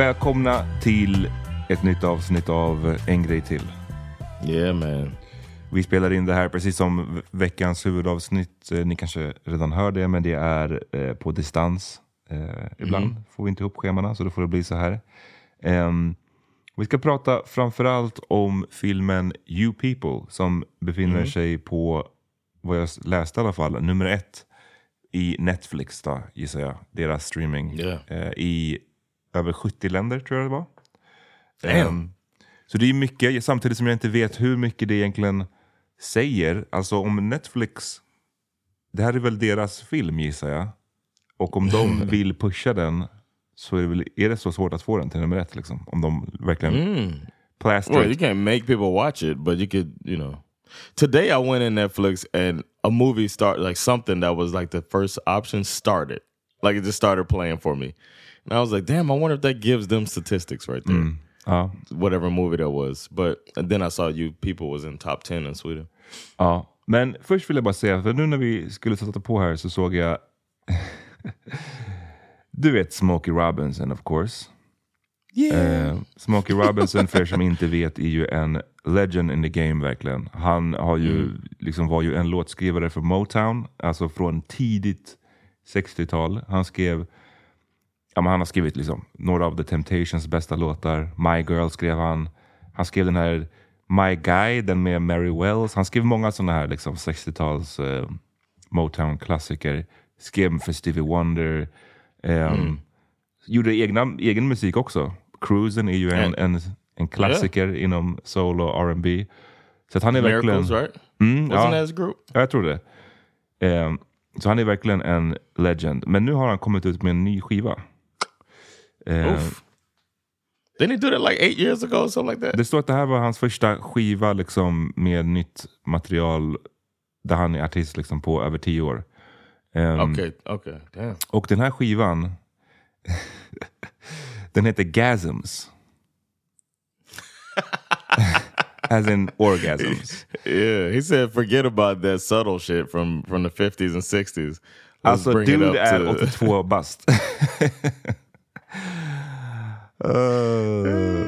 välkomna till ett nytt avsnitt av En grej till. Yeah man. Vi spelar in det här precis som veckans huvudavsnitt. Eh, Ni kanske redan hör det, men det är eh, på distans. Eh, ibland Mm. får vi inte ihop schemana, så då får det bli så här. Ehm, vi ska prata framförallt om filmen You People som befinner Mm. sig på, vad jag läste i alla fall, nummer ett i Netflix då, gissar jag. Deras streaming. Yeah. Eh, I över 70 länder tror jag det var. Ehm, så det är mycket, samtidigt som jag inte vet hur mycket det egentligen säger. Alltså om Netflix, det här är väl deras film gissar jag. Och om de vill pusha den så är det, väl, är det så svårt att få den till nummer ett. Liksom, om de verkligen Mm. plaster Well, you can't make people watch it, but you could, you know. Today I went in Netflix and a movie started, like something that was like the first option started. Like it just started playing for me. And I was like, damn, I wonder if that gives them statistics right there. Ja. Whatever movie that was. But then I saw you people was in top 10 in Sweden. Ja, men först vill jag bara säga, för nu när vi skulle sätta på här så såg jag... du vet Smokey Robinson of course. Eh, Smokey Robinson, för er som inte vet, är ju en legend in the game verkligen. Han har ju, liksom, var ju en låtskrivare för Motown, alltså från tidigt 60-tal. Han skrev ja, men han har skrivit liksom, några av The Temptations bästa låtar. My Girl skrev han. Han skrev den här My Guy, den med Mary Wells. Han skrev många sådana här liksom, 60-tals eh, Motown-klassiker. Skrev för Stevie Wonder. Um, Gjorde egna, egen musik också. Cruisen är ju en, en, en klassiker inom soul och R&B. Så att han är Miracles, verkligen... right? Mm, Wasn't ja. his group? Ja, jag tror det. Ehm, så han är verkligen en legend. Men nu har han kommit ut med en ny skiva. Ehm, Oof. Didn't he do that like eight years ago something like that? det står att det här var hans första skiva liksom, med nytt material där han är artist liksom, på över tio år. Ehm, okay, okay, damn. Och den här skivan, den heter Gasms. As in orgasms. Yeah, he said forget about that subtle shit from from the 50s and 60s. Let's Alltså dude är to- 82 bast. Uh,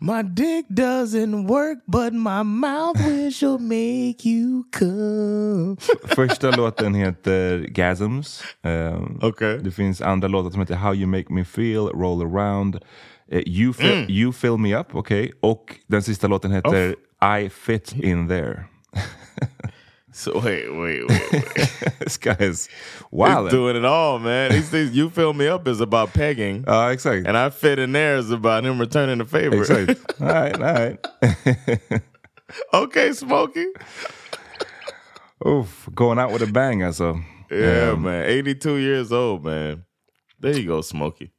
My dick doesn't work but my mouth will make you come. första låten heter Gasms. Ehm, Okej. Det finns andra låtar som heter How You Make Me Feel, Roll Around, eh, you, fill, you Fill Me Up, okej. Och den sista låten heter I Fit In There. So wait, wait, wait. wait. This guy is He's wild. doing it all, man. You fill me up is about pegging. Ja, exakt. and I fit in there is about him returning the favor. Exakt. All right, all right. okay, Smokey. Oof, going out with a bang alltså. Yeah, Um, man. 82 years old, man. There you go, Smokey.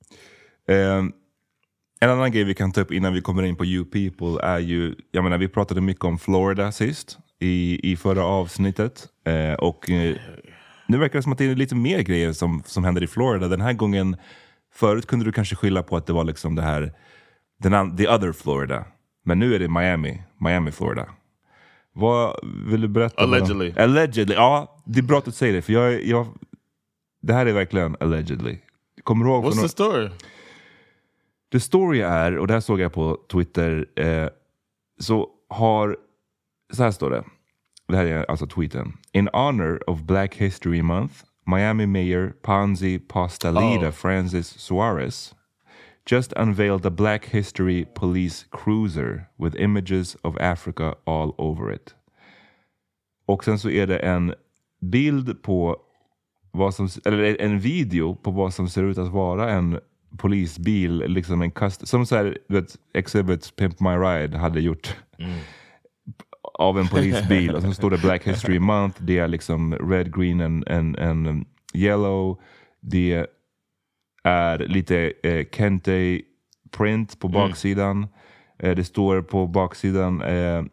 Ehm, en annan grej vi kan ta upp innan vi kommer in på You People är ju, jag menar vi pratade mycket om Florida sist i, i förra avsnittet. Eh, och eh, nu verkar det som att det är lite mer grejer som, som händer i Florida. Den här gången, förut kunde du kanske skylla på att det var liksom det här, den, the other Florida. Men nu är det Miami, Miami, Florida. Vad vill du berätta? om- Allegedly. Allegedly, ja. Det är bra att du säger det, för jag, jag, det här är verkligen allegedly. Kommer du ihåg? What's the story? The story är, och det här såg jag på Twitter, eh, så har, så här står det. Det här är alltså tweeten. In honor of Black History Month, Miami Mayor Ponzi Pastalida Oh. Francis Suarez just unveiled a Black History Police cruiser with images of Africa all over it. Och sen så är det en bild på vad som, eller en video på vad som ser ut att vara en polisbil, liksom en kast, som så här, vet, Exhibit Pimp My Ride hade gjort av en polisbil. och så står det Black History Month, det är liksom red, green and, and, and um, yellow. Det är lite eh, Kente print på baksidan. Eh, det står på baksidan eh,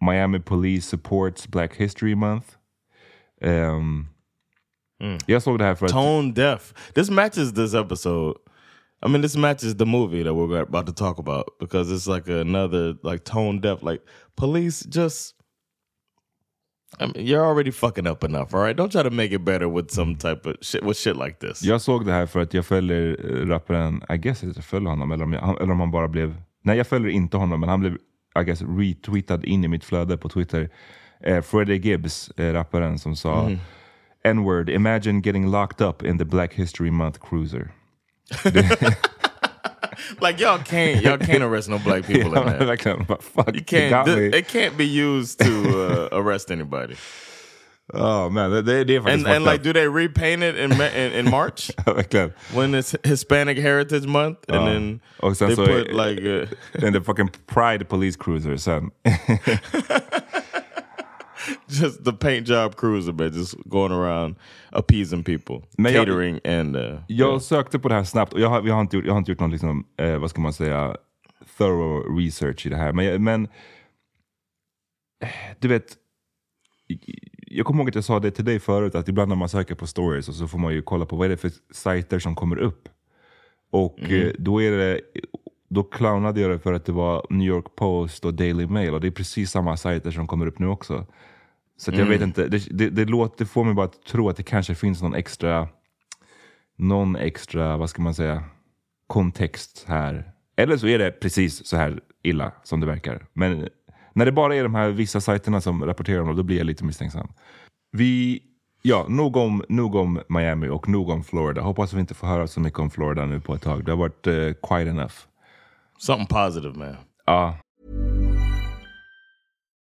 Miami Police supports Black History Month. Ehm, Jag såg det här för att... Tone deaf. This matches this episode. I mean, this matches the movie that we're about to talk about because it's like another like tone deaf. Like police just. I mean, you're already fucking up enough, all right? Don't try to make it better with some type of shit with shit like this. Jag såg det här för att jag följer eh, rapparen, I guess jag följer honom, eller om, jag, eller om han bara blev... Nej, jag följer inte honom, men han blev I guess, retweetad in i mitt flöde på Twitter. Eh, Freddie Gibbs, eh, rapparen, som sa N-word, imagine getting locked up in the Black History Month cruiser. Like y'all can't, y'all can't arrest no black people in Ja, that. Bara, Fuck, You can't. got th- me. it can't be used to uh, arrest anybody. Oh, man, är faktiskt And and like, do they repaint it in in, in March. Verkligen. when it's Hispanic Heritage Month, and Ja. then Och sen they så put är- like uh, Den the fucking Pride Police Cruiser sen. just the paint job cruiser, but just going around appeasing people, Men jag- catering, and uh, Jag sökte på det här snabbt och jag har, jag har, inte, gjort, jag har inte gjort någon, liksom, eh, vad ska man säga, thorough research i det här. Men, jag- men eh, du vet, jag kommer ihåg att jag sa det till dig förut, att ibland när man söker på stories och så får man ju kolla på vad är det för sajter som kommer upp. Och eh, då är det då clownade jag det för att det var New York Post och Daily Mail och det är precis samma sajter som kommer upp nu också. Så jag vet inte, det, det, det, låter, det får mig bara att tro att det kanske finns någon extra någon extra, vad ska man säga, kontext här. Eller så är det precis så här illa som det verkar. Men när det bara är de här vissa sajterna som rapporterar om det, då blir jag lite misstänksam. Vi, Ja, nog om, nog om Miami och nog om Florida. Hoppas vi inte får höra så mycket om Florida nu på ett tag. Det har varit uh, quite enough. Something positive, man. Ja.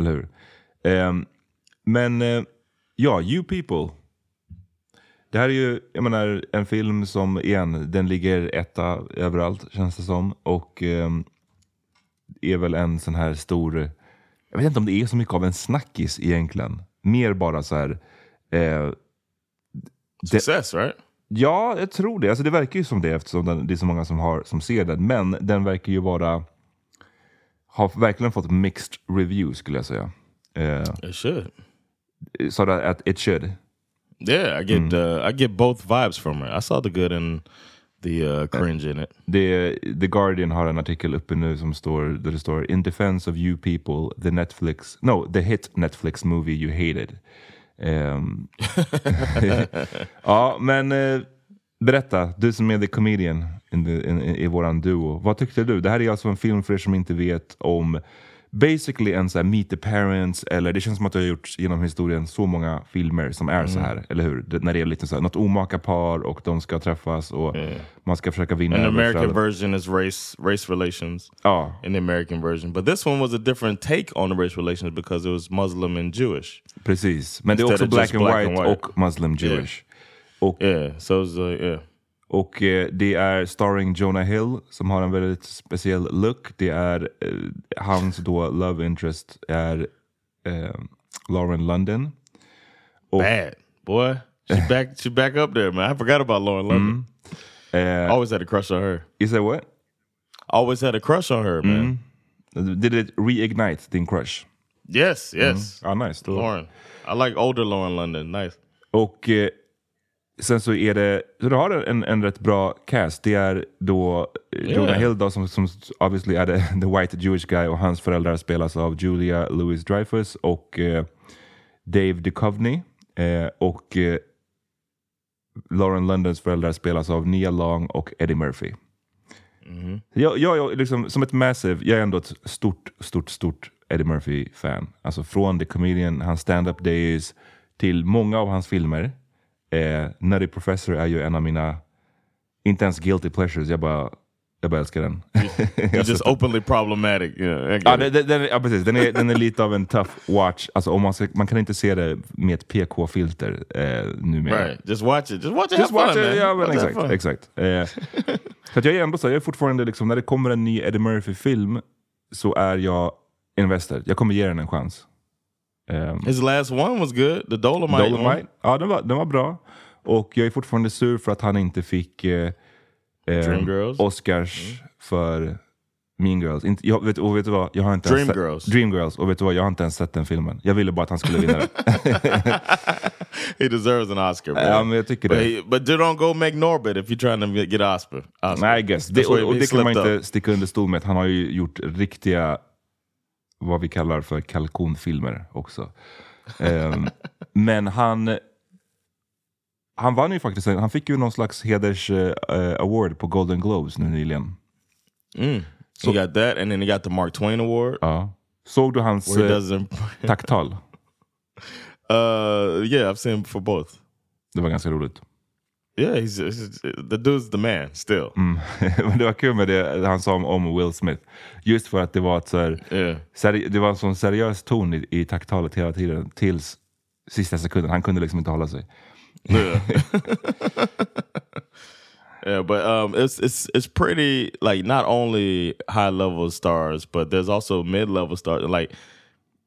Eller hur? Ehm, men eh, ja, You People. Det här är ju, jag menar, en film som igen, den ligger etta överallt känns det som. Och ehm, är väl en sån här stor, jag vet inte om det är så mycket av en snackis egentligen. Mer bara så här. Eh, Success, right? Ja, jag tror det. Alltså, det verkar ju som det eftersom den, det är så många som, har, som ser den. Men den verkar ju vara... Har verkligen fått mixed reviews skulle jag säga. Uh, It should. so that at it should. Yeah, I get uh, I get both vibes from it. I saw the good and the uh, cringe in it. Det, The Guardian har en artikel uppe nu som står, där det står In defense of you people, the Netflix, no, the hit Netflix movie you hated. Ehm, ja, men eh, berätta, du som är the comedian in the, in, i våran duo. Vad tyckte du? Det här är alltså en film för er som inte vet om basically en så här meet the parents, eller det känns som att du har gjort genom historien så många filmer som är så här, eller hur? Det, när det är lite så här, något omaka par och de ska träffas och man ska försöka vinna And the American föräldrar. version is race race relations. Ja. In the American version, but this one was a different take on the race relations because it was Muslim and Jewish. Precis, men det är Instead också black, and, black white and white. och muslim Jewish. Och, Yeah, so it's uh, yeah. Och eh, det är starring Jonah Hill som har en väldigt speciell look. Det är eh, hans då love interest är eh, Lauren London. Och, Bad boy. She back she back up there, man. I forgot about Lauren London. eh, Always had a crush on her. is that what? Always had a crush on her, man. Did it reignite din crush? Yes, yes. Ja, nice. Då- Lauren. I like older Lauren London. Nice. Och eh, sen så är det, så du har en, en rätt bra cast. Det är då Yeah. Jonah Hill då, som, som obviously är the, the white Jewish guy och hans föräldrar spelas av Julia Louis Dreyfus och eh, Dave Duchovny. Eh, och eh, Lauren Londons föräldrar spelas av Nia Long och Eddie Murphy. Jag, jag, jag liksom, som ett massive, jag är ändå ett stort, stort, stort Eddie Murphy-fan. Alltså från The Comedian, hans stand-up days, till många av hans filmer. Eh, Nutty Professor är ju en av mina, inte ens guilty pleasures, jag bara, jag bara älskar den. You're just openly problematic. Yeah, ja, den, den, ja, precis. Den, är, den är lite av en tough watch. Alltså, om man, ska, man kan inte se det med ett PK-filter eh, numera. Right. Just watch it. Just watch it. Just watch fun, it, man. ja, men exakt. exakt. Eh, så att jag är ändå så, jag är fortfarande liksom, när det kommer en ny Eddie Murphy-film så är jag invested. Jag kommer ge den en chans. Um, His last one was good. The Dolomite. one. Dolomite, ja den var, den var bra. Och jag är fortfarande sur för att han inte fick eh, eh? Oscars för Mean Girls. Inte, jag, vet, och vet du vad? Jag har inte ens sett- Dreamgirls. Dreamgirls. Och vet du vad? Jag har inte ens sett den filmen. Jag ville bara att han skulle vinna den. He deserves an Oscar. Ja, men jag tycker But, det. he, but don't go make Norbit if you're trying to get Oscar. Oscar. Nej, I guess. Det, och, och det kan man inte up. sticka under stol med han har ju gjort riktiga vad vi kallar för kalkonfilmer också. Ehm, men han, han vann ju faktiskt, han fick ju någon slags heders eh, award på Golden Globes nu nyligen. Mm. he got that, and then he got the Mark Twain Award. Ja. Såg du hans eh, tacktal? uh, yeah, I've seen for both. Det var ganska roligt. Yeah, he's, he's the dude's the man still. Mm. Det var kul med det han sa om, om Will Smith. Just för att det var, ett så här, Yeah. seri- det var en sån seriös ton i, i tacktalet hela tiden tills sista sekunden. Han kunde liksom inte hålla sig. Yeah. yeah, but um, it's it's it's pretty like not only high level stars, but there's also mid level stars. Like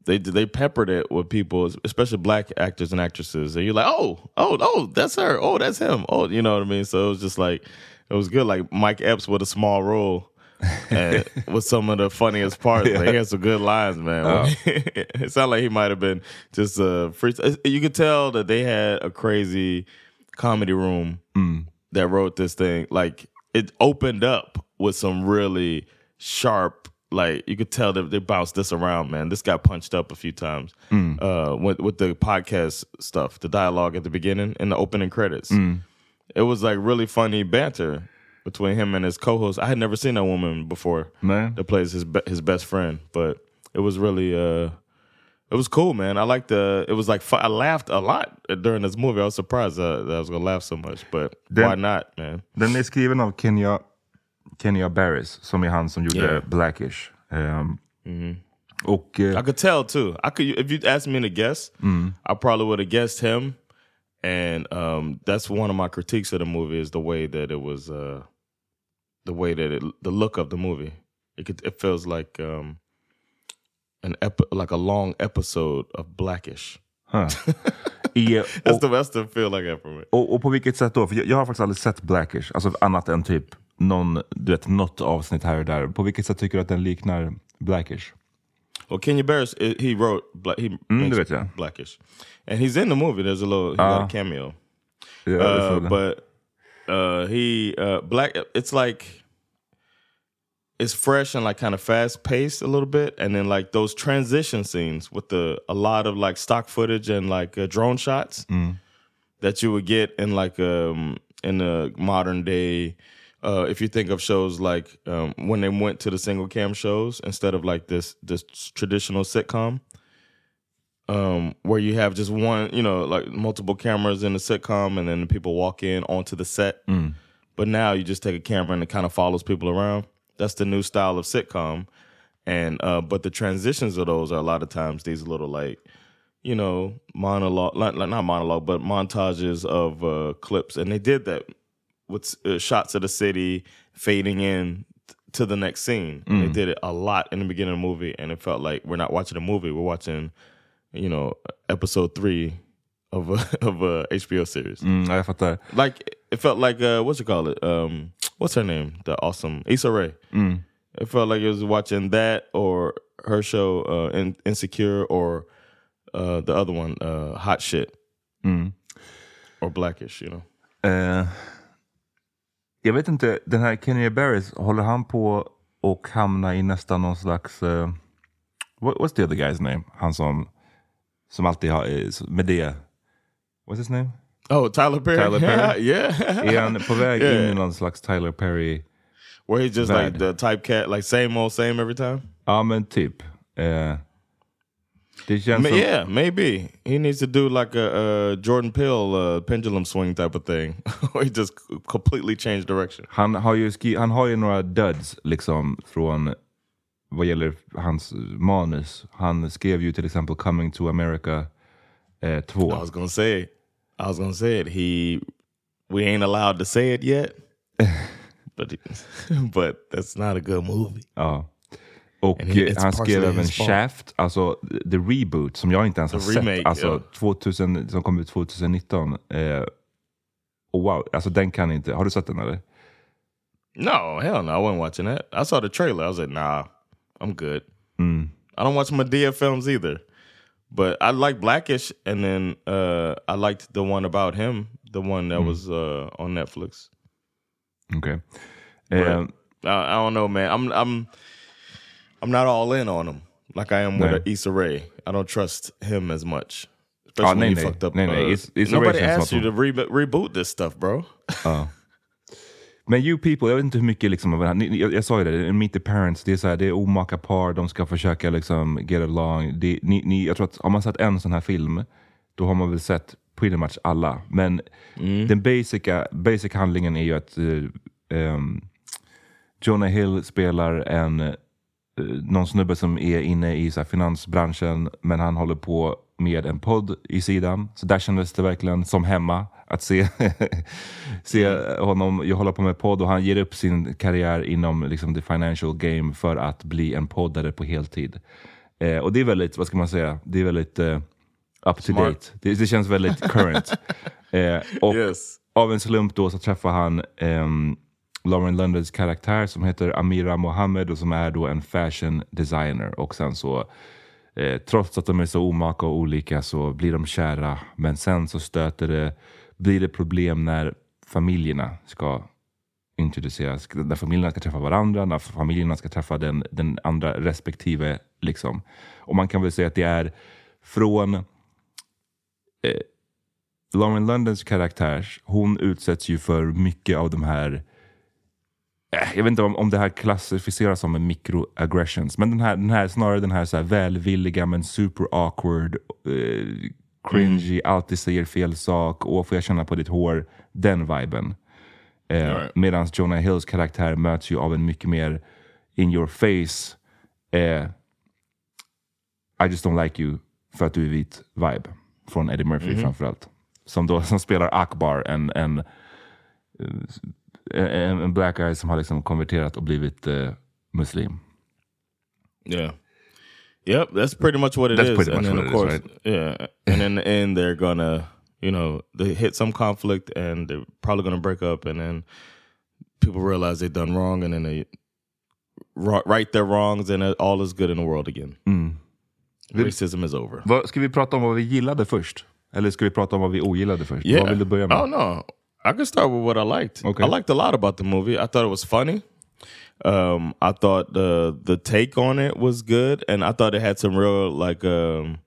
they they peppered it with people, especially black actors and actresses, and you're like, oh, oh, oh, that's her. Oh, that's him. Oh, you know what I mean. So it was just like it was good. Like Mike Epps with a small role. and with some of the funniest parts, like, he had some good lines, man. Oh. it sounded like he might have been just a free. Uh, you could tell that they had a crazy comedy room mm. that wrote this thing. Like it opened up with some really sharp. Like you could tell that they bounced this around, man. This got punched up a few times uh, with with the podcast stuff, the dialogue at the beginning and the opening credits. It was like really funny banter between him and his co-host. I had never seen that woman before Nej. that plays his be- his best friend, but it was really uh it was cool, man. I liked the it was like I laughed a lot during this movie. I was surprised uh, that I was gonna laugh so much, but Then- why not, man? Den är skriven av Kenya, Kenya Barris, som är han som gjorde Yeah. Blackish. Ehm, Och eh, I could tell too. I could if you asked me to guess, I probably would have guessed him. And um, that's one of my critiques of the movie is the way that it was, uh, the way that it, the look of the movie. It could, it feels like um, an ep- like a long episode of Blackish. huh. I, That's och, the best to feel like me. och, och på vilket sätt då? För jag, jag har faktiskt aldrig sett Blackish, alltså annat än typ någon, du vet, något avsnitt här och där. På vilket sätt tycker du att den liknar Blackish? Well, Kenya Barris, uh, he wrote Black, he det vet jag. Blackish, and he's in the movie. There's a little he got a cameo. Ja, det Uh, but uh, he uh, black. It's like it's fresh and like kind of fast paced a little bit, and then like those transition scenes with the a lot of like stock footage and like uh, drone shots that you would get in like um in the modern day. Uh, if you think of shows like um, when they went to the single cam shows instead of like this this traditional sitcom, um, where you have just one, you know, like multiple cameras in the sitcom, and then the people walk in onto the set. But now you just take a camera and it kind of follows people around. That's the new style of sitcom, and uh, but the transitions of those are a lot of times these little like, you know, monologue, like, like not monologue, but montages of uh, clips, and they did that with uh, shots of the city fading in to the next scene. And They did it a lot in the beginning of the movie, and it felt like we're not watching a movie; we're watching, you know, episode three of a of a HBO series. Mm, jag fattar. Like it felt like uh, what you call it? Um, what's her name? The awesome Issa Rae. It felt like it was watching that or her show uh, in, Insecure or uh, the other one, uh, Hot Shit, or Blackish. You know. Eh, jag vet inte, den här Kenya Barris, håller han på och hamna i nästan någon slags... eh, what, what's the other guy's name? Han som, som alltid har eh, med det. What's his name? Oh, Tyler Perry. Tyler Perry? yeah. Är han på väg in Yeah. i någon slags Tyler Perry? Where he's just Bad. like the typecat, like same old same every time. Ja men typ. Eh, det känns Ma- yeah, maybe he needs to do like a, uh Jordan Peele uh, pendulum swing type of thing, where he just completely changed direction. Han har, ju skri- han har ju några duds liksom från vad gäller hans manus. Han skrev ju till exempel Coming to America eh, I was gonna say it. I was gonna say it. He, we ain't allowed to say it yet, but but that's not a good movie. Ja. Och it's han skrev även. Shaft, alltså the reboot som jag inte ens har The sett. remake, Alltså ja. 2000, som kom ut 2019. Eh, och wow, alltså den kan inte. Har du sett den eller? No, hell no, I wasn't watching that. I saw the trailer. I was like, nah, I'm good. I don't watch Medea films either, but I like Blackish, and then uh, I liked the one about him, the one that was uh, on Netflix. But Eh, I, I don't know, man. I'm I'm I'm not all in on him. like I am with uh, Issa Rae. I don't trust him as much. Ja, Especially nej, when he fucked up. Nej, nej. uh, Is- Issa nobody som asked you to re- reboot this stuff, bro. Ja. Men You People, jag vet inte hur mycket liksom, av den här- ni- jag, jag sa ju det, Meet the Parents, det är, så här, det är omaka par, de ska försöka liksom get along. Det, ni, ni, jag tror att har man sett en sån här film, då har man väl sett pretty much alla. Men den basica, basic handlingen är ju att eh, ehm, Jonah Hill spelar en någon snubbe som är inne i så finansbranschen, men han håller på med en podd i sidan. Så där kändes det verkligen som hemma att se, se honom jag håller på med podd och han ger upp sin karriär inom liksom, the financial game för att bli en poddare på heltid. Eh, och det är väldigt, vad ska man säga, det är väldigt eh, up to Smart. date. Det, det känns väldigt current. eh, och Yes. av en slump då så träffar han ehm, Lauren Londons karaktär som heter Amira Mohammed och som är då en fashion designer. Och sen så, eh, trots att de är så omaka och olika så blir de kära. Men sen så stöter det, blir det problem när familjerna ska introduceras. När familjerna ska träffa varandra, när familjerna ska träffa den, den andra respektive. Liksom. Och man kan väl säga att det är från eh, Lauren Londons karaktär, hon utsätts ju för mycket av de här eh, jag vet inte om, om det här klassificeras som en microaggressions, men den här, den här, snarare den här, så här välvilliga men super awkward, eh, cringy, alltid säger fel sak, och får jag känna på ditt hår, den viben. Eh, Right. Medan Jonah Hills karaktär möts ju av en mycket mer in your face, eh, I just don't like you för att du är vit vibe. Från Eddie Murphy framförallt. Som, då, som spelar Akbar, en, en, eh, en, en black guy som har liksom konverterat och blivit eh, muslim. Yeah. Yep, that's pretty much what it is. That's pretty and much then what of it is, course, yeah. And in the end, they're gonna, you know, they hit some conflict, and they're probably gonna break up, and then people realize they've done wrong, and then they ri- right their wrongs, and all is good in the world again. Mm. Racism is over. Vad, ska vi prata om vad vi gillade först? Eller ska vi prata om vad vi ogillade först? Yeah. Vad vill du börja med? Oh no, I can start with what I liked. Okay. I liked a lot about the movie. I thought it was funny. Um, I thought the the take on it was good, and I thought it had some real like. Um,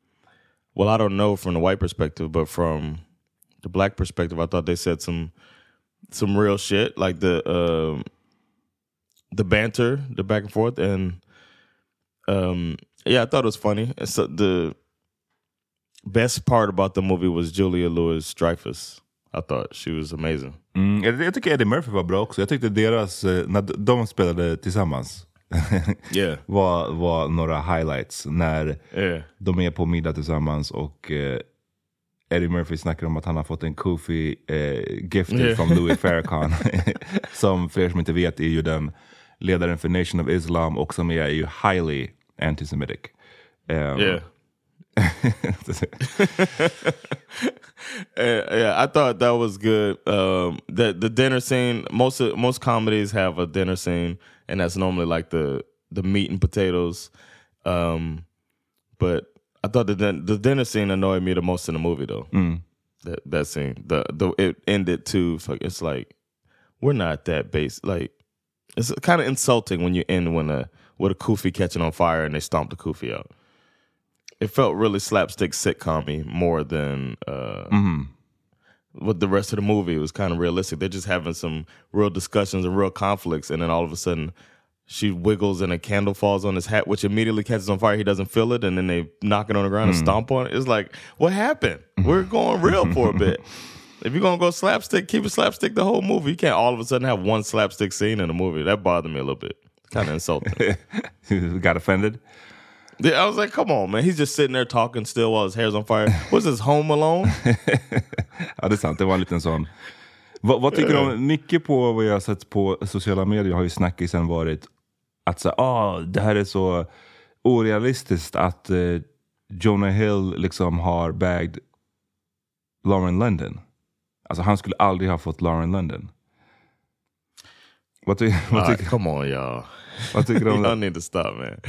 well, I don't know from the white perspective, but from the black perspective, I thought they said some some real shit, like the um, the banter, the back and forth, and um, yeah, I thought it was funny. So the best part about the movie was Julia Louis Dreyfus. I thought she was amazing. Mm, jag, jag tycker Eddie Murphy var bra också. Jag tyckte deras, eh, när de spelade tillsammans, Yeah. var, var några highlights. När Yeah. de är på middag tillsammans och eh, Eddie Murphy snackar om att han har fått en Kofi eh, gifted Yeah. från Louis Farrakhan. som för er som inte vet är ju den ledaren för Nation of Islam och som är ju highly antisemitic. Um, Yeah. Yeah, I thought that was good. Um, the the dinner scene. Most of, most comedies have a dinner scene, and that's normally like the the meat and potatoes. Um, but I thought the the dinner scene annoyed me the most in the movie, though. That that scene, the the it ended too. It's like, it's like we're not that base. Like it's kind of insulting when you end when a with a kufi catching on fire and they stomp the kufi out it felt really slapstick sitcom more than uh with the rest of the movie. It was kind of realistic. They're just having some real discussions and real conflicts, and then all of a sudden, she wiggles and a candle falls on his hat, which immediately catches on fire. He doesn't feel it, and then they knock it on the ground and stomp on it. It's like, what happened? We're going real for a bit. If you're gonna go slapstick, keep it slapstick the whole movie. You can't all of a sudden have one slapstick scene in a movie. That bothered me a little bit. Kind of insulting. Got offended? I was like, come on, man. He's just sitting there talking still while his hair's on fire. What's this, Home Alone? Ja, det är sant. Det var en liten sån. Vad, vad tycker du om, mycket på vad jag har sett på sociala medier har ju snackisen varit att så, ah, det här är så orealistiskt att eh, Jonah Hill liksom har bagged Lauren London. Alltså han skulle aldrig ha fått Lauren London. Vad, ty vad, right, tycker, come on, y'all. Vad tycker du om y'all det? need to stop, man.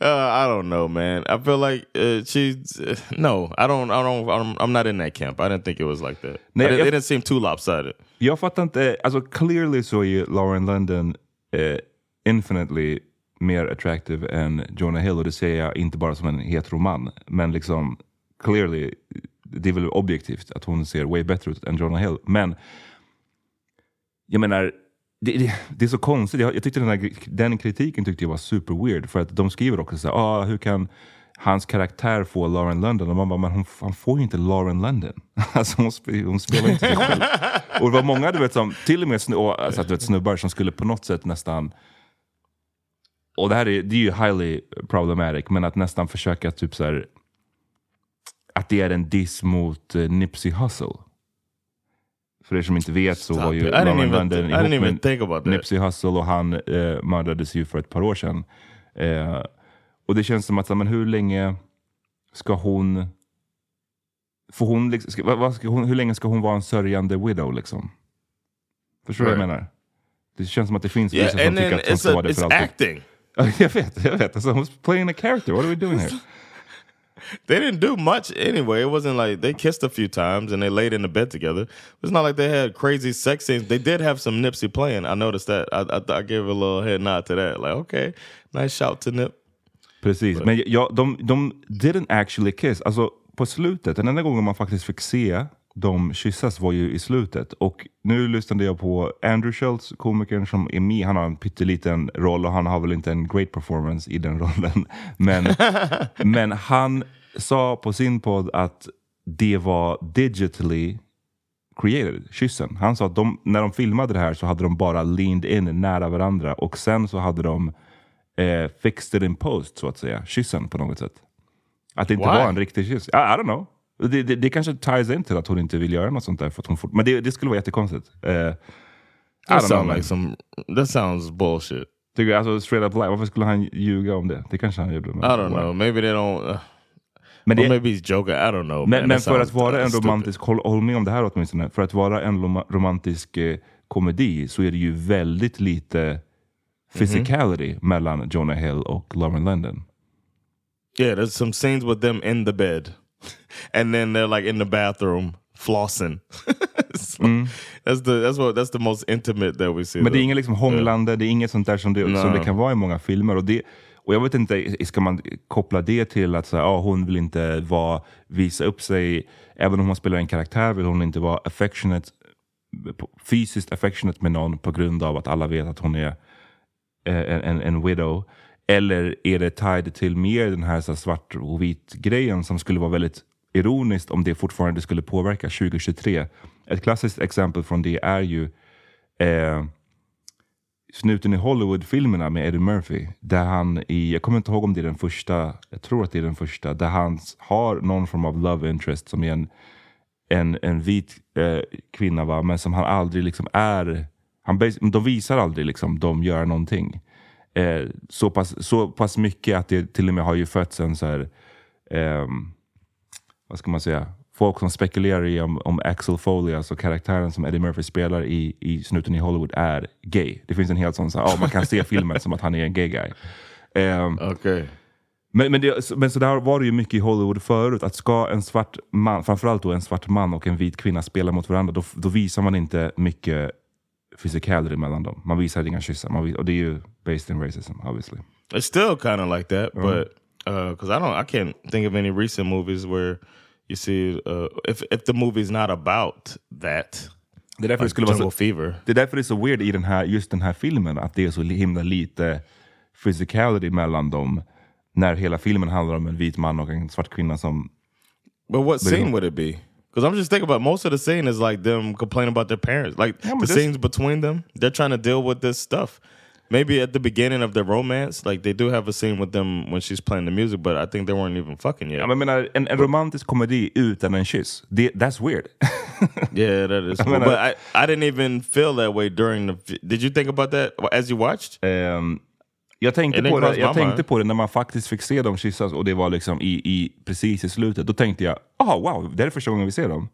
Uh, I don't know, man. I feel like uh, she's uh, no. I don't. I don't. I'm, I'm not in that camp. I didn't think it was like that. Nej, I didn't- jag- it didn't seem too lopsided. Jag fattar inte, alltså clearly så är ju Lauren London eh, infinitely mer attractive än Jonah Hill och det säger jag inte bara som en heteroman. Men liksom clearly, det är väl objektivt att hon ser way bättre ut än Jonah Hill. Men jag menar, det, det, det är så konstigt. Jag, jag tyckte den, här, den kritiken tyckte jag var super weird. För att de skriver också så här, ah, hur kan hans karaktär få Lauren London? Och man bara, men hon, han får ju inte Lauren London. alltså hon, sp hon spelar inte sig själv. och det var många, du vet, som, till och med snu, och, alltså, du vet, snubbar som skulle på något sätt nästan och det här är, det är ju highly problematic, men att nästan försöka typ så här, att det är en diss mot uh, Nipsey Hussle. För er som inte vet så var ju Lauren London ihop med. Nipsey Hussle och han eh, mördades ju för ett par år sedan. Eh, och det känns som att, men hur länge ska hon... Får hon, liksom, ska, vad, ska hon hur länge ska hon vara en sörjande widow liksom? Förstår du vad jag Right. menar? Det känns som att det finns Yeah, vissa som tycker att hon it's, ska vara det it's för alltid. acting. jag vet, jag vet. Alltså, who's playing a character? What are we doing here? They didn't do much anyway. It wasn't like they kissed a few times and they laid in the bed together. It's not like they had crazy sex scenes. They did have some Nipsey playing. I noticed that. I, I, I gave a little head nod to that. Like, okay, nice shout to Nip. Precis, men ja, de, de didn't actually kiss. Alltså på slutet, den enda gången man faktiskt fick se de kyssas var ju i slutet. Och nu lyssnade jag på Andrew Schultz, komikern som är med. Han har en pytteliten roll och han har väl inte en great performance i den rollen. Men, men han sa på sin podd att det var digitally created, kyssen. Han sa att de, när de filmade det här så hade de bara leaned in nära varandra och sen så hade de eh, fixed it in post så att säga, kyssen på något sätt. Att det inte Why? var en riktig kyss. I, I don't know. Det, det, det kanske ties in till att hon inte vill göra något sånt där. För att hon men det, det skulle vara jättekonstigt. That don't know, sounds man. like some. That sounds bullshit. Tycker, alltså, straight up lie. Varför skulle han ljuga om det? Det kanske han gjorde. Men, I don't know. Maybe they don't. Uh, Men, det, maybe he's joking. I don't know. men, man. men för att vara uh, en romantisk, håll, håll med om det här åtminstone. För att vara en romantisk eh, komedi så är det ju väldigt lite physicality mellan Jonah Hill och Lauren London. Yeah, there's some scenes with them in the bed, and then they're like in the bathroom flossing. So That's the that's what that's the most intimate that we see. Men det är inget liksom hånglande, det är inget sånt där som det, som Nej. det kan vara i många filmer. Och, det, och jag vet inte, ska man koppla det till att så här, ah, hon vill inte vara, visa upp sig, även om hon spelar en karaktär vill hon inte vara affectionate, fysiskt affectionate med någon på grund av att alla vet att hon är eh, en, en, en widow. Eller är det tied till mer den här, så här svart och vit grejen som skulle vara väldigt ironiskt om det fortfarande skulle påverka 2023. Ett klassiskt exempel från det är ju eh, Snuten i Hollywood-filmerna med Eddie Murphy. Där han i, jag kommer inte ihåg om det är den första, jag tror att det är den första, där han har någon form av love interest som är en, en, en vit eh, kvinna va, men som han aldrig liksom är, han, de visar aldrig liksom de gör någonting. Eh, så, pass, så pass mycket att det till och med har ju fötts en så här, ehm, vad ska man säga, folk som spekulerar i om, om Axel Foley, alltså karaktären som Eddie Murphy spelar i, i Snuten i Hollywood, är gay. Det finns en helt sån, så här, ja, man kan se filmen som att han är en gay guy. Ehm, Okay. men, men, det, men så där var det ju mycket i Hollywood förut, att ska en svart man, framförallt då en svart man och en vit kvinna spela mot varandra, då, då visar man inte mycket physicality mellan dem. Man visar inga kyssar, man vis, och det är ju based in racism obviously. It's still kind of like that, but because I don't, I can't think of any recent movies where you see uh, if if the movie's not about that. Det är därför det Like skulle vara så, Fever. Det är därför det är så weird i den här, just den här filmen, att det är så himla lite physicality mellan dem. När hela filmen handlar om en vit man och en svart kvinna som... But what scene would it be? Because I'm just thinking about most of the scene is like them complaining about their parents. Like Yeah, the this- scenes between them, they're trying to deal with this stuff. Maybe at the beginning of their romance, like they do have a scene with them when she's playing the music, but I think they weren't even fucking yet. Ja, men menar, en, en romantisk komedi utan en kyss, det, that's weird. yeah, that is. I mean, but I- I, didn't even feel that way during the. Did you think about that as you watched? Ehm, jag tänkte, på det, jag tänkte på det när man faktiskt fick se dem kyssas och det var liksom i, i, precis i slutet. Då tänkte jag, ah wow, det är första gången vi ser dem.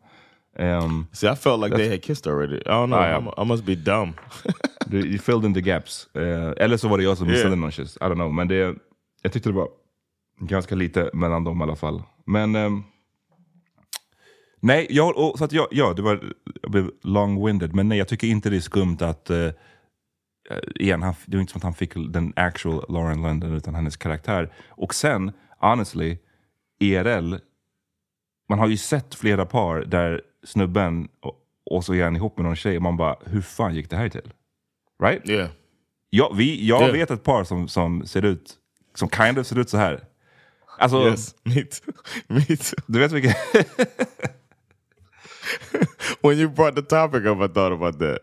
Ehm, See, I felt like they had kissed already. I don't know. Ah. I'm- I must be dumb. du, you filled in the gaps. Eh, eller så var det jag som missade Yeah. någon kyss. I don't know. Men det, jag tyckte det var ganska lite mellan dem i alla fall. Men ehm, nej, jag, och, så att jag, ja, det var, jag blev long-winded. Men nej, jag tycker inte det är skumt att eh, igen, han, det var inte som att han fick den actual Lauren London utan hennes karaktär. Och sen, honestly, ERL, man har ju sett flera par där snubben och, och så är han ihop med någon tjej och man bara, hur fan gick det här till? Right? Yeah. Jag, vi, jag Yeah. vet ett par som, som ser ut, som kind of ser ut så här. Alltså, Yes. Me too. du vet vilken... When you brought the topic up, I thought about that.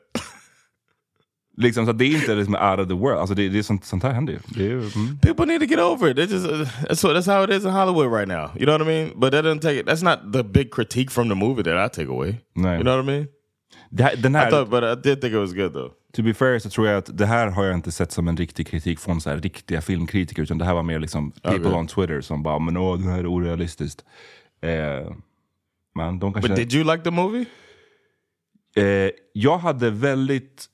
Liksom, så det är inte liksom out of the world. Alltså, det, det är sånt, sånt här händer ju. Det är, mm. People need to get over it. They just uh, that's what that's how it is in Hollywood right now. You know what I mean? But that doesn't take it. That's not the big critique from the movie that I take away. Nej. You know what I mean? Det här, den I här, thought, but I did think it was good though. To be fair så tror jag att det här har jag inte sett som en riktig kritik från så här riktiga filmkritiker, utan det här var mer liksom people Okay. on Twitter som bara men åh, det här är orealistiskt. Eh, men de kanske... But did you like the movie? eh, jag hade väldigt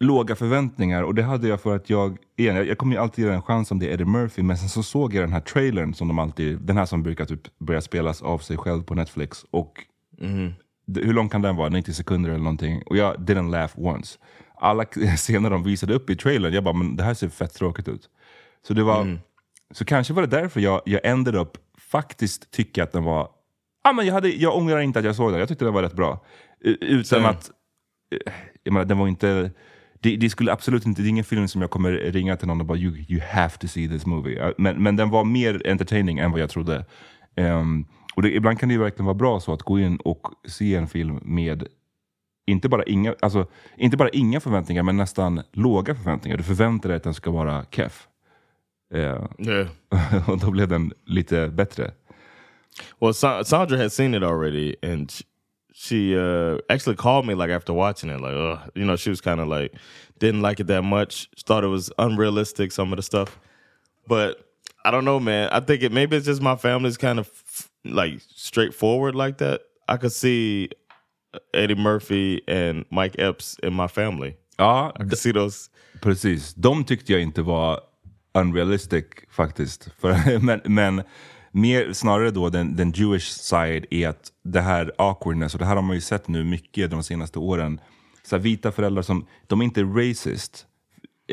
låga förväntningar och det hade jag för att jag, igen, jag, jag kommer ju alltid ge en chans om det är Eddie Murphy, men sen så såg jag den här trailern som de alltid, den här som brukar typ börja spelas av sig själv på Netflix. Och det, hur lång kan den vara? 90 sekunder eller någonting. Och jag didn't laugh once. Alla scener de visade upp i trailern, jag bara, men det här ser fett tråkigt ut. Så det var, så kanske var det därför jag, jag ended up faktiskt tycka att den var, ah, men jag, hade, jag ångrar inte att jag såg den, jag tyckte den var rätt bra. Utan Same. att, eh, jag menar, den var inte, det, det skulle absolut inte, det är ingen film som jag kommer ringa till någon och bara you, you have to see this movie. Men, men den var mer entertaining än vad jag trodde. Ehm, och det, ibland kan det ju verkligen vara bra så att gå in och se en film med inte bara, inga, alltså, inte bara inga förväntningar, men nästan låga förväntningar. Du förväntar dig att den ska vara keff. Eh, Yeah. och då blev den lite bättre. Well, Sa- Sandra had seen it already, and she, she uh, actually called me like after watching it, like, Ugh. you know, she was kind of like didn't like it that much. Thought it was unrealistic, some of the stuff. But I don't know, man. I think it maybe it's just my family's kind of f- like straightforward like that. I could see Eddie Murphy and Mike Epps in my family. Ja, I could see those. Precis. De tyckte jag inte var unrealistic faktiskt. För, men, men mer snarare då den, den Jewish side är att det här awkwardness, och det här har man ju sett nu mycket de senaste åren. Så här, vita föräldrar som, de är inte racist.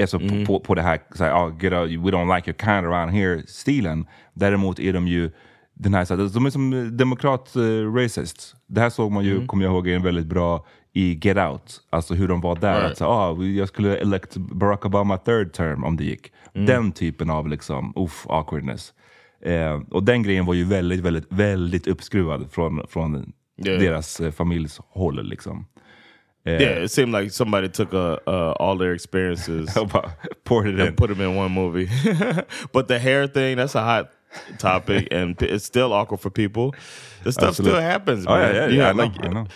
Alltså på, på, på det här, så här oh, get out, we don't like your kind around here-stilen. Däremot är de ju den här, så här, de är som demokrat-racist. det här såg man ju, kommer jag ihåg, en väldigt bra i Get Out. Alltså hur de var där. Right. Att, så, ah, jag skulle elect Barack Obama third term om det gick. Den typen av liksom, uff, awkwardness. Eh, och den grejen var ju väldigt, väldigt, väldigt uppskruvad från, från Yeah. deras eh, familjs håll. Liksom. Eh, Yeah, it seemed like somebody took uh, uh, all their experiences poured it in. and put them in one movie. but the hair thing, that's a hot topic and it's still awkward for people. The stuff Absolutely. still happens, Oh, man. yeah, yeah, You yeah, have, I know, like, I know.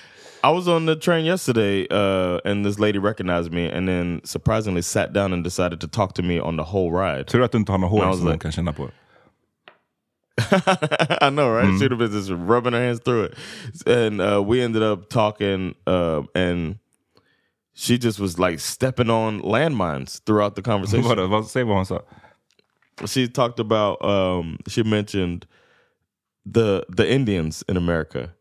I was on the train yesterday uh, and this lady recognized me and then surprisingly sat down and decided to talk to me on the whole ride. Tur att du inte har något I hår som man like- kan känna på. I know, right? She'd have been just rubbing her hands through it. And uh, we ended up talking, uh, and she just was like stepping on landmines throughout the conversation. Vadå, vad, säg vad hon sa. she talked about, um, she mentioned the the Indians in America.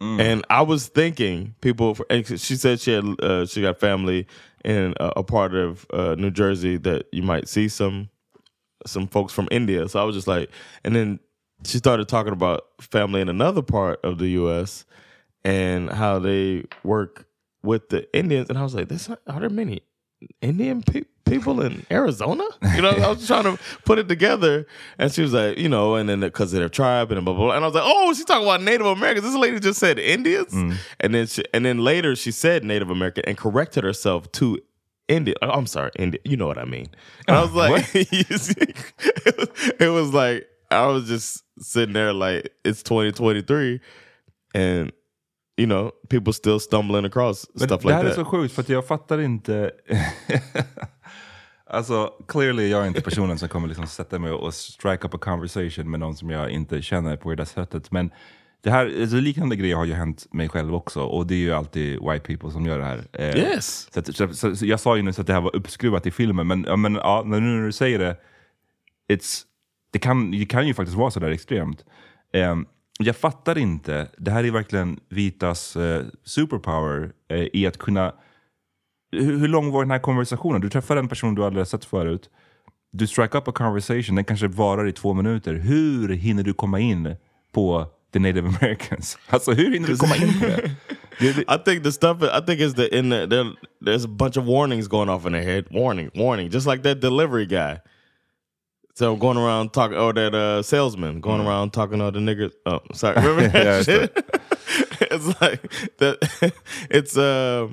And I was thinking people. She said she had uh, she got family in a, a part of uh, New Jersey that you might see some some folks from India. So I was just like, and then she started talking about family in another part of the U.S. and how they work with the Indians. And I was like, "This are there many Indian pe- people in Arizona?" You know, I was trying to put it together, and she was like, "You know," and then because of their tribe and blah blah. blah. And I was like, "Oh, she's talking about Native Americans." This lady just said Indians, mm-hmm. and then she, and then later she said Native American and corrected herself to India. oh, I'm sorry, India. You know what I mean. And I was like, it, was, it was like I was just sitting there like it's 2023, and you know people still stumbling across Men stuff det like här är that. så sjukt för att jag fattar inte. alltså clearly jag är inte personen som kommer liksom sätta mig och strike up a conversation med någon som jag inte känner på det där sättet. Men det här, alltså, liknande grejer har ju hänt mig själv också och det är ju alltid white people som gör det här. Eh, Yes. Så, att, så, så, så jag sa ju nyss att det här var uppskruvat i filmen, men, men ja, nu när du säger det, it's, det, kan, det kan ju faktiskt vara så där extremt. Eh, jag fattar inte, det här är verkligen vitas eh, superpower eh, i att kunna hur, hur lång var den här konversationen? Du träffar en person du aldrig sett förut. Du strike up a conversation, den kanske varar i två minuter. Hur hinner du komma in på the native americans? Alltså hur hinner du komma in på det? I think the stuff. I think it's the in the there, there's a bunch of warnings going off in their head. Warning, warning. Just like that delivery guy. So going around talking, or that uh, salesman going around talking to the niggers. Oh, sorry, remember that Yeah, shit? it's like that. It's uh,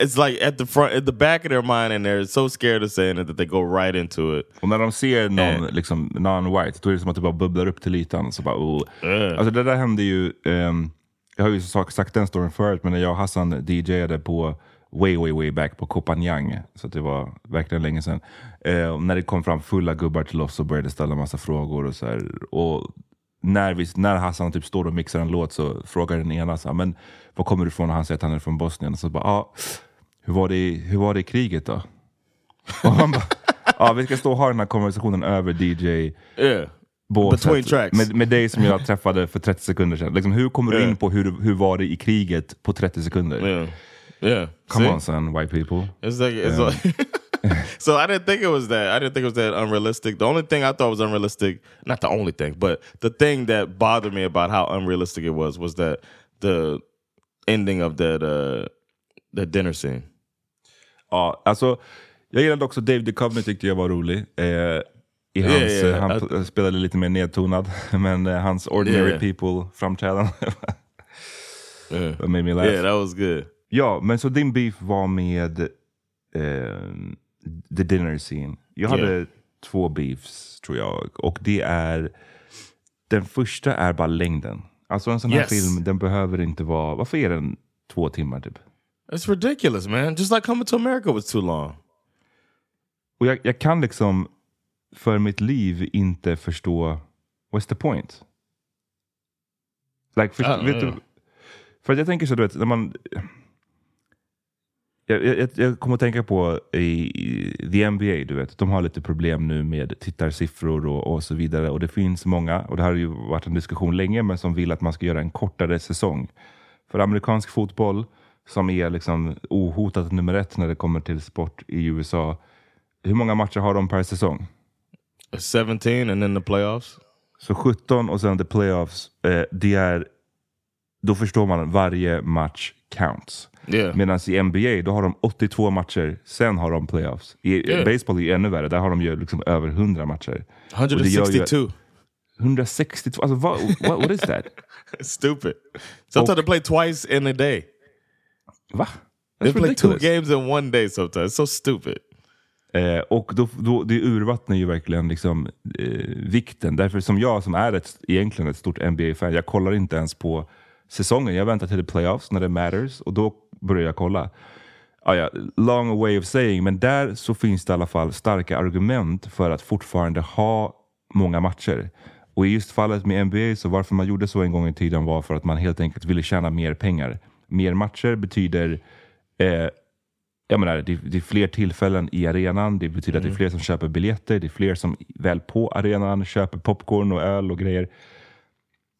it's like at the front, at the back of their mind, and they're so scared of saying it that they go right into it. Och när de ser någon liksom, non-white, då är det som att det bara bubblar upp till ytan. Så bara, oh. Eh. Alltså det där hände ju, ehm, jag har ju sagt den storyn förut, men när jag och Hassan DJade på way, way, way back på Kopanjang, så det var verkligen länge sedan. Eh, när det kom fram fulla gubbar till oss och började ställa massa frågor och så här. Och när, vi, när Hassan typ står och mixar en låt så frågar den ena så här, men var kommer du ifrån? Och han säger att han är från Bosnien. Och så bara, ah, hur, var det, i- hur var det i kriget då? Och han bara, ja, vi ska stå och ha den här konversationen över DJ Yeah. båset Between tracks. med, med dig som jag träffade för 30 sekunder sedan. Liksom, hur kommer du Yeah. in på hur, hur var det i kriget på 30 sekunder? Yeah. Yeah. Come See? on son, white people. It's like it's Yeah. like. so I didn't think it was that. I didn't think it was that unrealistic. The only thing I thought was unrealistic, not the only thing, but the thing that bothered me about how unrealistic it was was that the ending of that uh that dinner scene. Ja, alltså, jag gillade också Dave Duchovny tyckte jag var rolig. Eh, i hans, Yeah, yeah, han I- spelade lite mer nedtonad, men eh, hans Ordinary Yeah. People-framträdande Yeah. That made me laugh. Yeah, that was good. Ja, men så din beef var med eh, the dinner scene. Jag hade Yeah. två beefs tror jag. Och det är, den första är bara längden. Alltså en sån här Yes. film, den behöver inte vara, varför är den två timmar typ? It's ridiculous, man. Just like coming to America was too long. Och jag, jag kan liksom för mitt liv inte förstå, what's the point? Like, Ja, vet du, för jag tänker så, du vet, när man... Jag, jag, jag kommer att tänka på i, i the NBA, du vet, de har lite problem nu med tittarsiffror och, och så vidare. Och det finns många, och det här har ju varit en diskussion länge, men som vill att man ska göra en kortare säsong. För amerikansk fotboll, som är liksom ohotat nummer ett när det kommer till sport i USA, hur många matcher har de per säsong? 17 and then the playoffs. Så 17 och sen the playoffs, eh, det är, då förstår man varje match counts. Yeah. Medan i NBA, då har de 82 matcher, sen har de playoffs. I Yeah. baseball är det ännu värre, där har de ju liksom över 100 matcher. Och det gör ju- 162. 162, alltså vad, what, what is that? Stupid. Sometimes they play twice in a day. Va? They That's play two ridiculous. games in one day sometimes. It's so stupid. Eh, och då, då, det urvattnar ju verkligen liksom, eh, vikten. Därför som jag som är ett, egentligen ett stort NBA-fan, jag kollar inte ens på säsongen. Jag väntar till the playoffs när det matters och då börjar jag kolla. Ah, ja, long way of saying, men där så finns det i alla fall starka argument för att fortfarande ha många matcher. Och i just fallet med NBA, så varför man gjorde så en gång i tiden var för att man helt enkelt ville tjäna mer pengar. Mer matcher betyder eh, jag menar, det, det är fler tillfällen i arenan, det betyder att det är fler som köper biljetter, det är fler som väl på arenan köper popcorn och öl och grejer.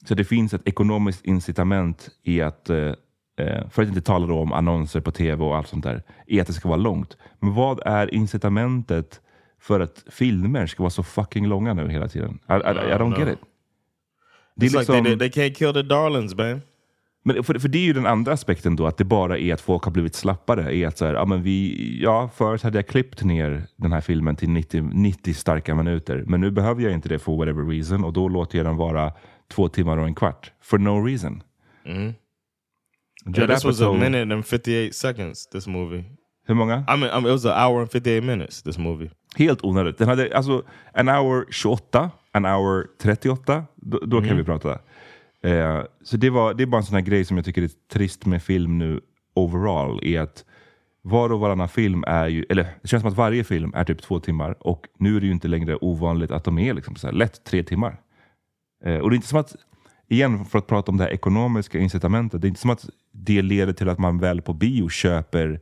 Så det finns ett ekonomiskt incitament i att, eh, eh, för att inte tala då om annonser på tv och allt sånt där, i att det ska vara långt. Men vad är incitamentet för att filmer ska vara så fucking långa nu hela tiden? I, I, I don't get it. Det är It's like they, liksom- they can't kill the darlings, man. men för, för det är ju den andra aspekten då, att det bara är att folk har blivit slappare. Är att så här, ja, men vi, ja, förut hade jag klippt ner den här filmen till 90, 90 starka minuter, men nu behöver jag inte det for whatever reason och då låter jag den vara två timmar och en kvart. For no reason. Judd Yeah, this was a minute and 58 seconds, this movie. Hur många? I mean, I mean, it was an hour and 58 minutes, this movie. Helt onödigt. Den hade alltså en hour 28, en hour 38. Då, då kan vi prata. Eh, så det, var, det är bara en sån här grej som jag tycker är trist med film nu overall. Är att var och varannan film är ju, eller det känns som att varje film är typ två timmar. Och nu är det ju inte längre ovanligt att de är liksom så här, lätt tre timmar. Eh, och det är inte som att, igen för att prata om det här ekonomiska incitamentet. Det är inte som att det leder till att man väl på bio köper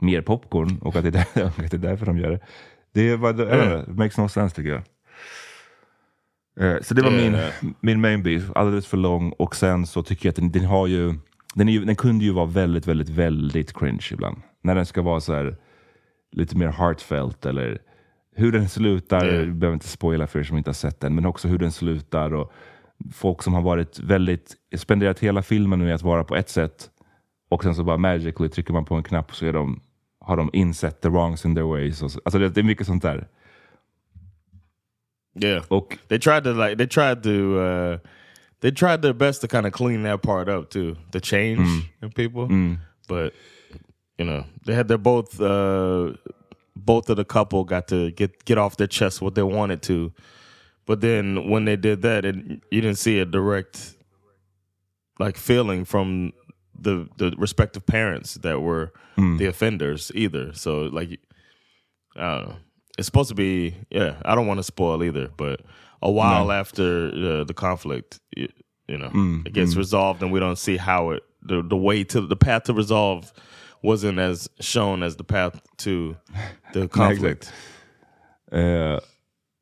mer popcorn och att det är, där, att det är därför de gör det. Det, var, det, Mm. det makes no sense tycker jag. Eh, Så det var min, Yeah. min main beef, alldeles för lång och sen så tycker jag att den, den har ju den, är ju, den kunde ju vara väldigt, väldigt, väldigt cringe ibland. När den ska vara så här lite mer heartfelt eller hur den slutar, Yeah. jag behöver inte spoila för er som inte har sett den, men också hur den slutar och folk som har varit väldigt, spenderat hela filmen med att vara på ett sätt och sen så bara magically trycker man på en knapp så är de, har de insett the wrongs in their ways. Och så, alltså det, det är mycket sånt där. Yeah. Och They tried to like they tried to uh they tried their best to kind of clean that part up too. The change in people. But you know, they had their both uh both of the couple got to get get off their chest what they wanted to. But then when they did that it, you didn't see a direct like feeling from the the respective parents that were hmm. the offenders either. So like I. It's supposed to be yeah. I don't want to spoil either, but a while after uh, the conflict, you, you know, hmm. it gets hmm. resolved, and we don't see how it the the way to the path to resolve wasn't as shown as the path to the conflict. Eh,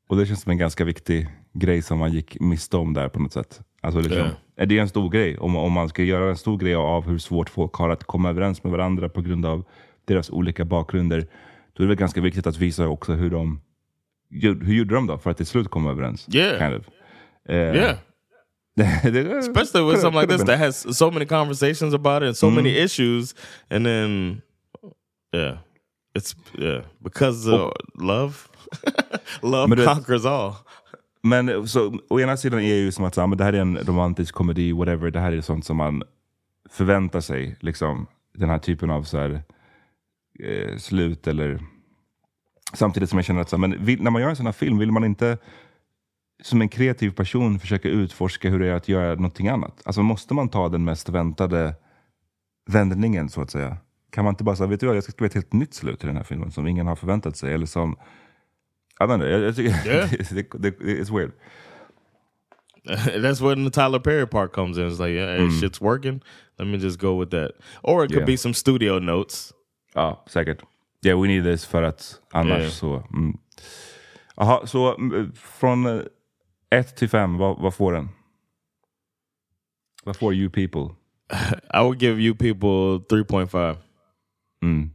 och det känns som en ganska viktig grej som man gick miste om där på något sätt. Alltså liksom, Ja. är Det en stor grej. Om, om man ska göra en stor grej av hur svårt folk har att komma överens med varandra på grund av deras olika bakgrunder. Då är det väl ganska viktigt att visa också hur de hur gjorde de då för att till slut komma överens? Yeah. Kind of. Eh, Yeah, det- especially with something like this been. that has so many conversations about it and so many issues, and then yeah, it's yeah because of love, love Men det- conquers all. Men så, å ena sidan är det ju som att så, men det här är en romantisk komedi, whatever. Det här är sånt som man förväntar sig. Liksom, den här typen av så här, eh, slut. eller Samtidigt som jag känner att så, här, men vill, när man gör en sån här film, vill man inte som en kreativ person försöka utforska hur det är att göra någonting annat? Alltså måste man ta den mest väntade vändningen så att säga? Kan man inte bara säga, vet du vad, jag ska skriva ett helt nytt slut i den här filmen som ingen har förväntat sig? Eller som, jag vet inte, jag, tycker, Yeah. det, it's weird. That's when the Tyler Perry part comes in. It's like, yeah, hey, shit's working. Let me just go with that. Or it could Yeah. be some studio notes. Ja, säkert. Yeah, we need this för att annars Yeah. så... Mm. Jaha, så mm, från 1 till 5, vad, vad får den? Vad får you people? I would give you people 3.5. Mm.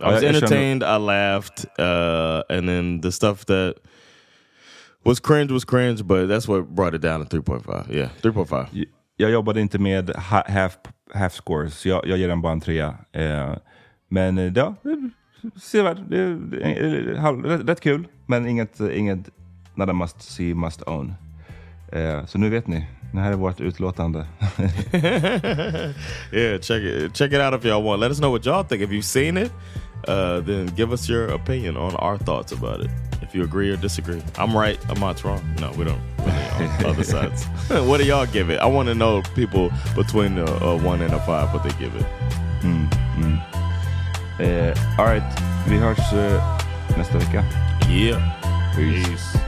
I was entertained, I laughed, uh, and then the stuff that was cringe was cringe, but that's what brought it down to 3.5. Yeah, 3.5. Jag jobbade inte med ha, half, half scores, jag, jag ger den bara en trea. Eh, men eh, ja, sevärd. Rätt kul, men inget, inget not a must see, must own. Eh, så nu vet ni, det här är vårt utlåtande. yeah, check it check it out if y'all want. Let us know what y'all think. If you've seen it, uh, then give us your opinion on our thoughts about it. If you agree or disagree. I'm right, Amat's wrong. No, we don't. Really on other sides. what do y'all give it? I want to know people between a, a one and a five what they give it. Eh, all right, vi hörs eh, nästa vecka. Yeah. Peace. Peace.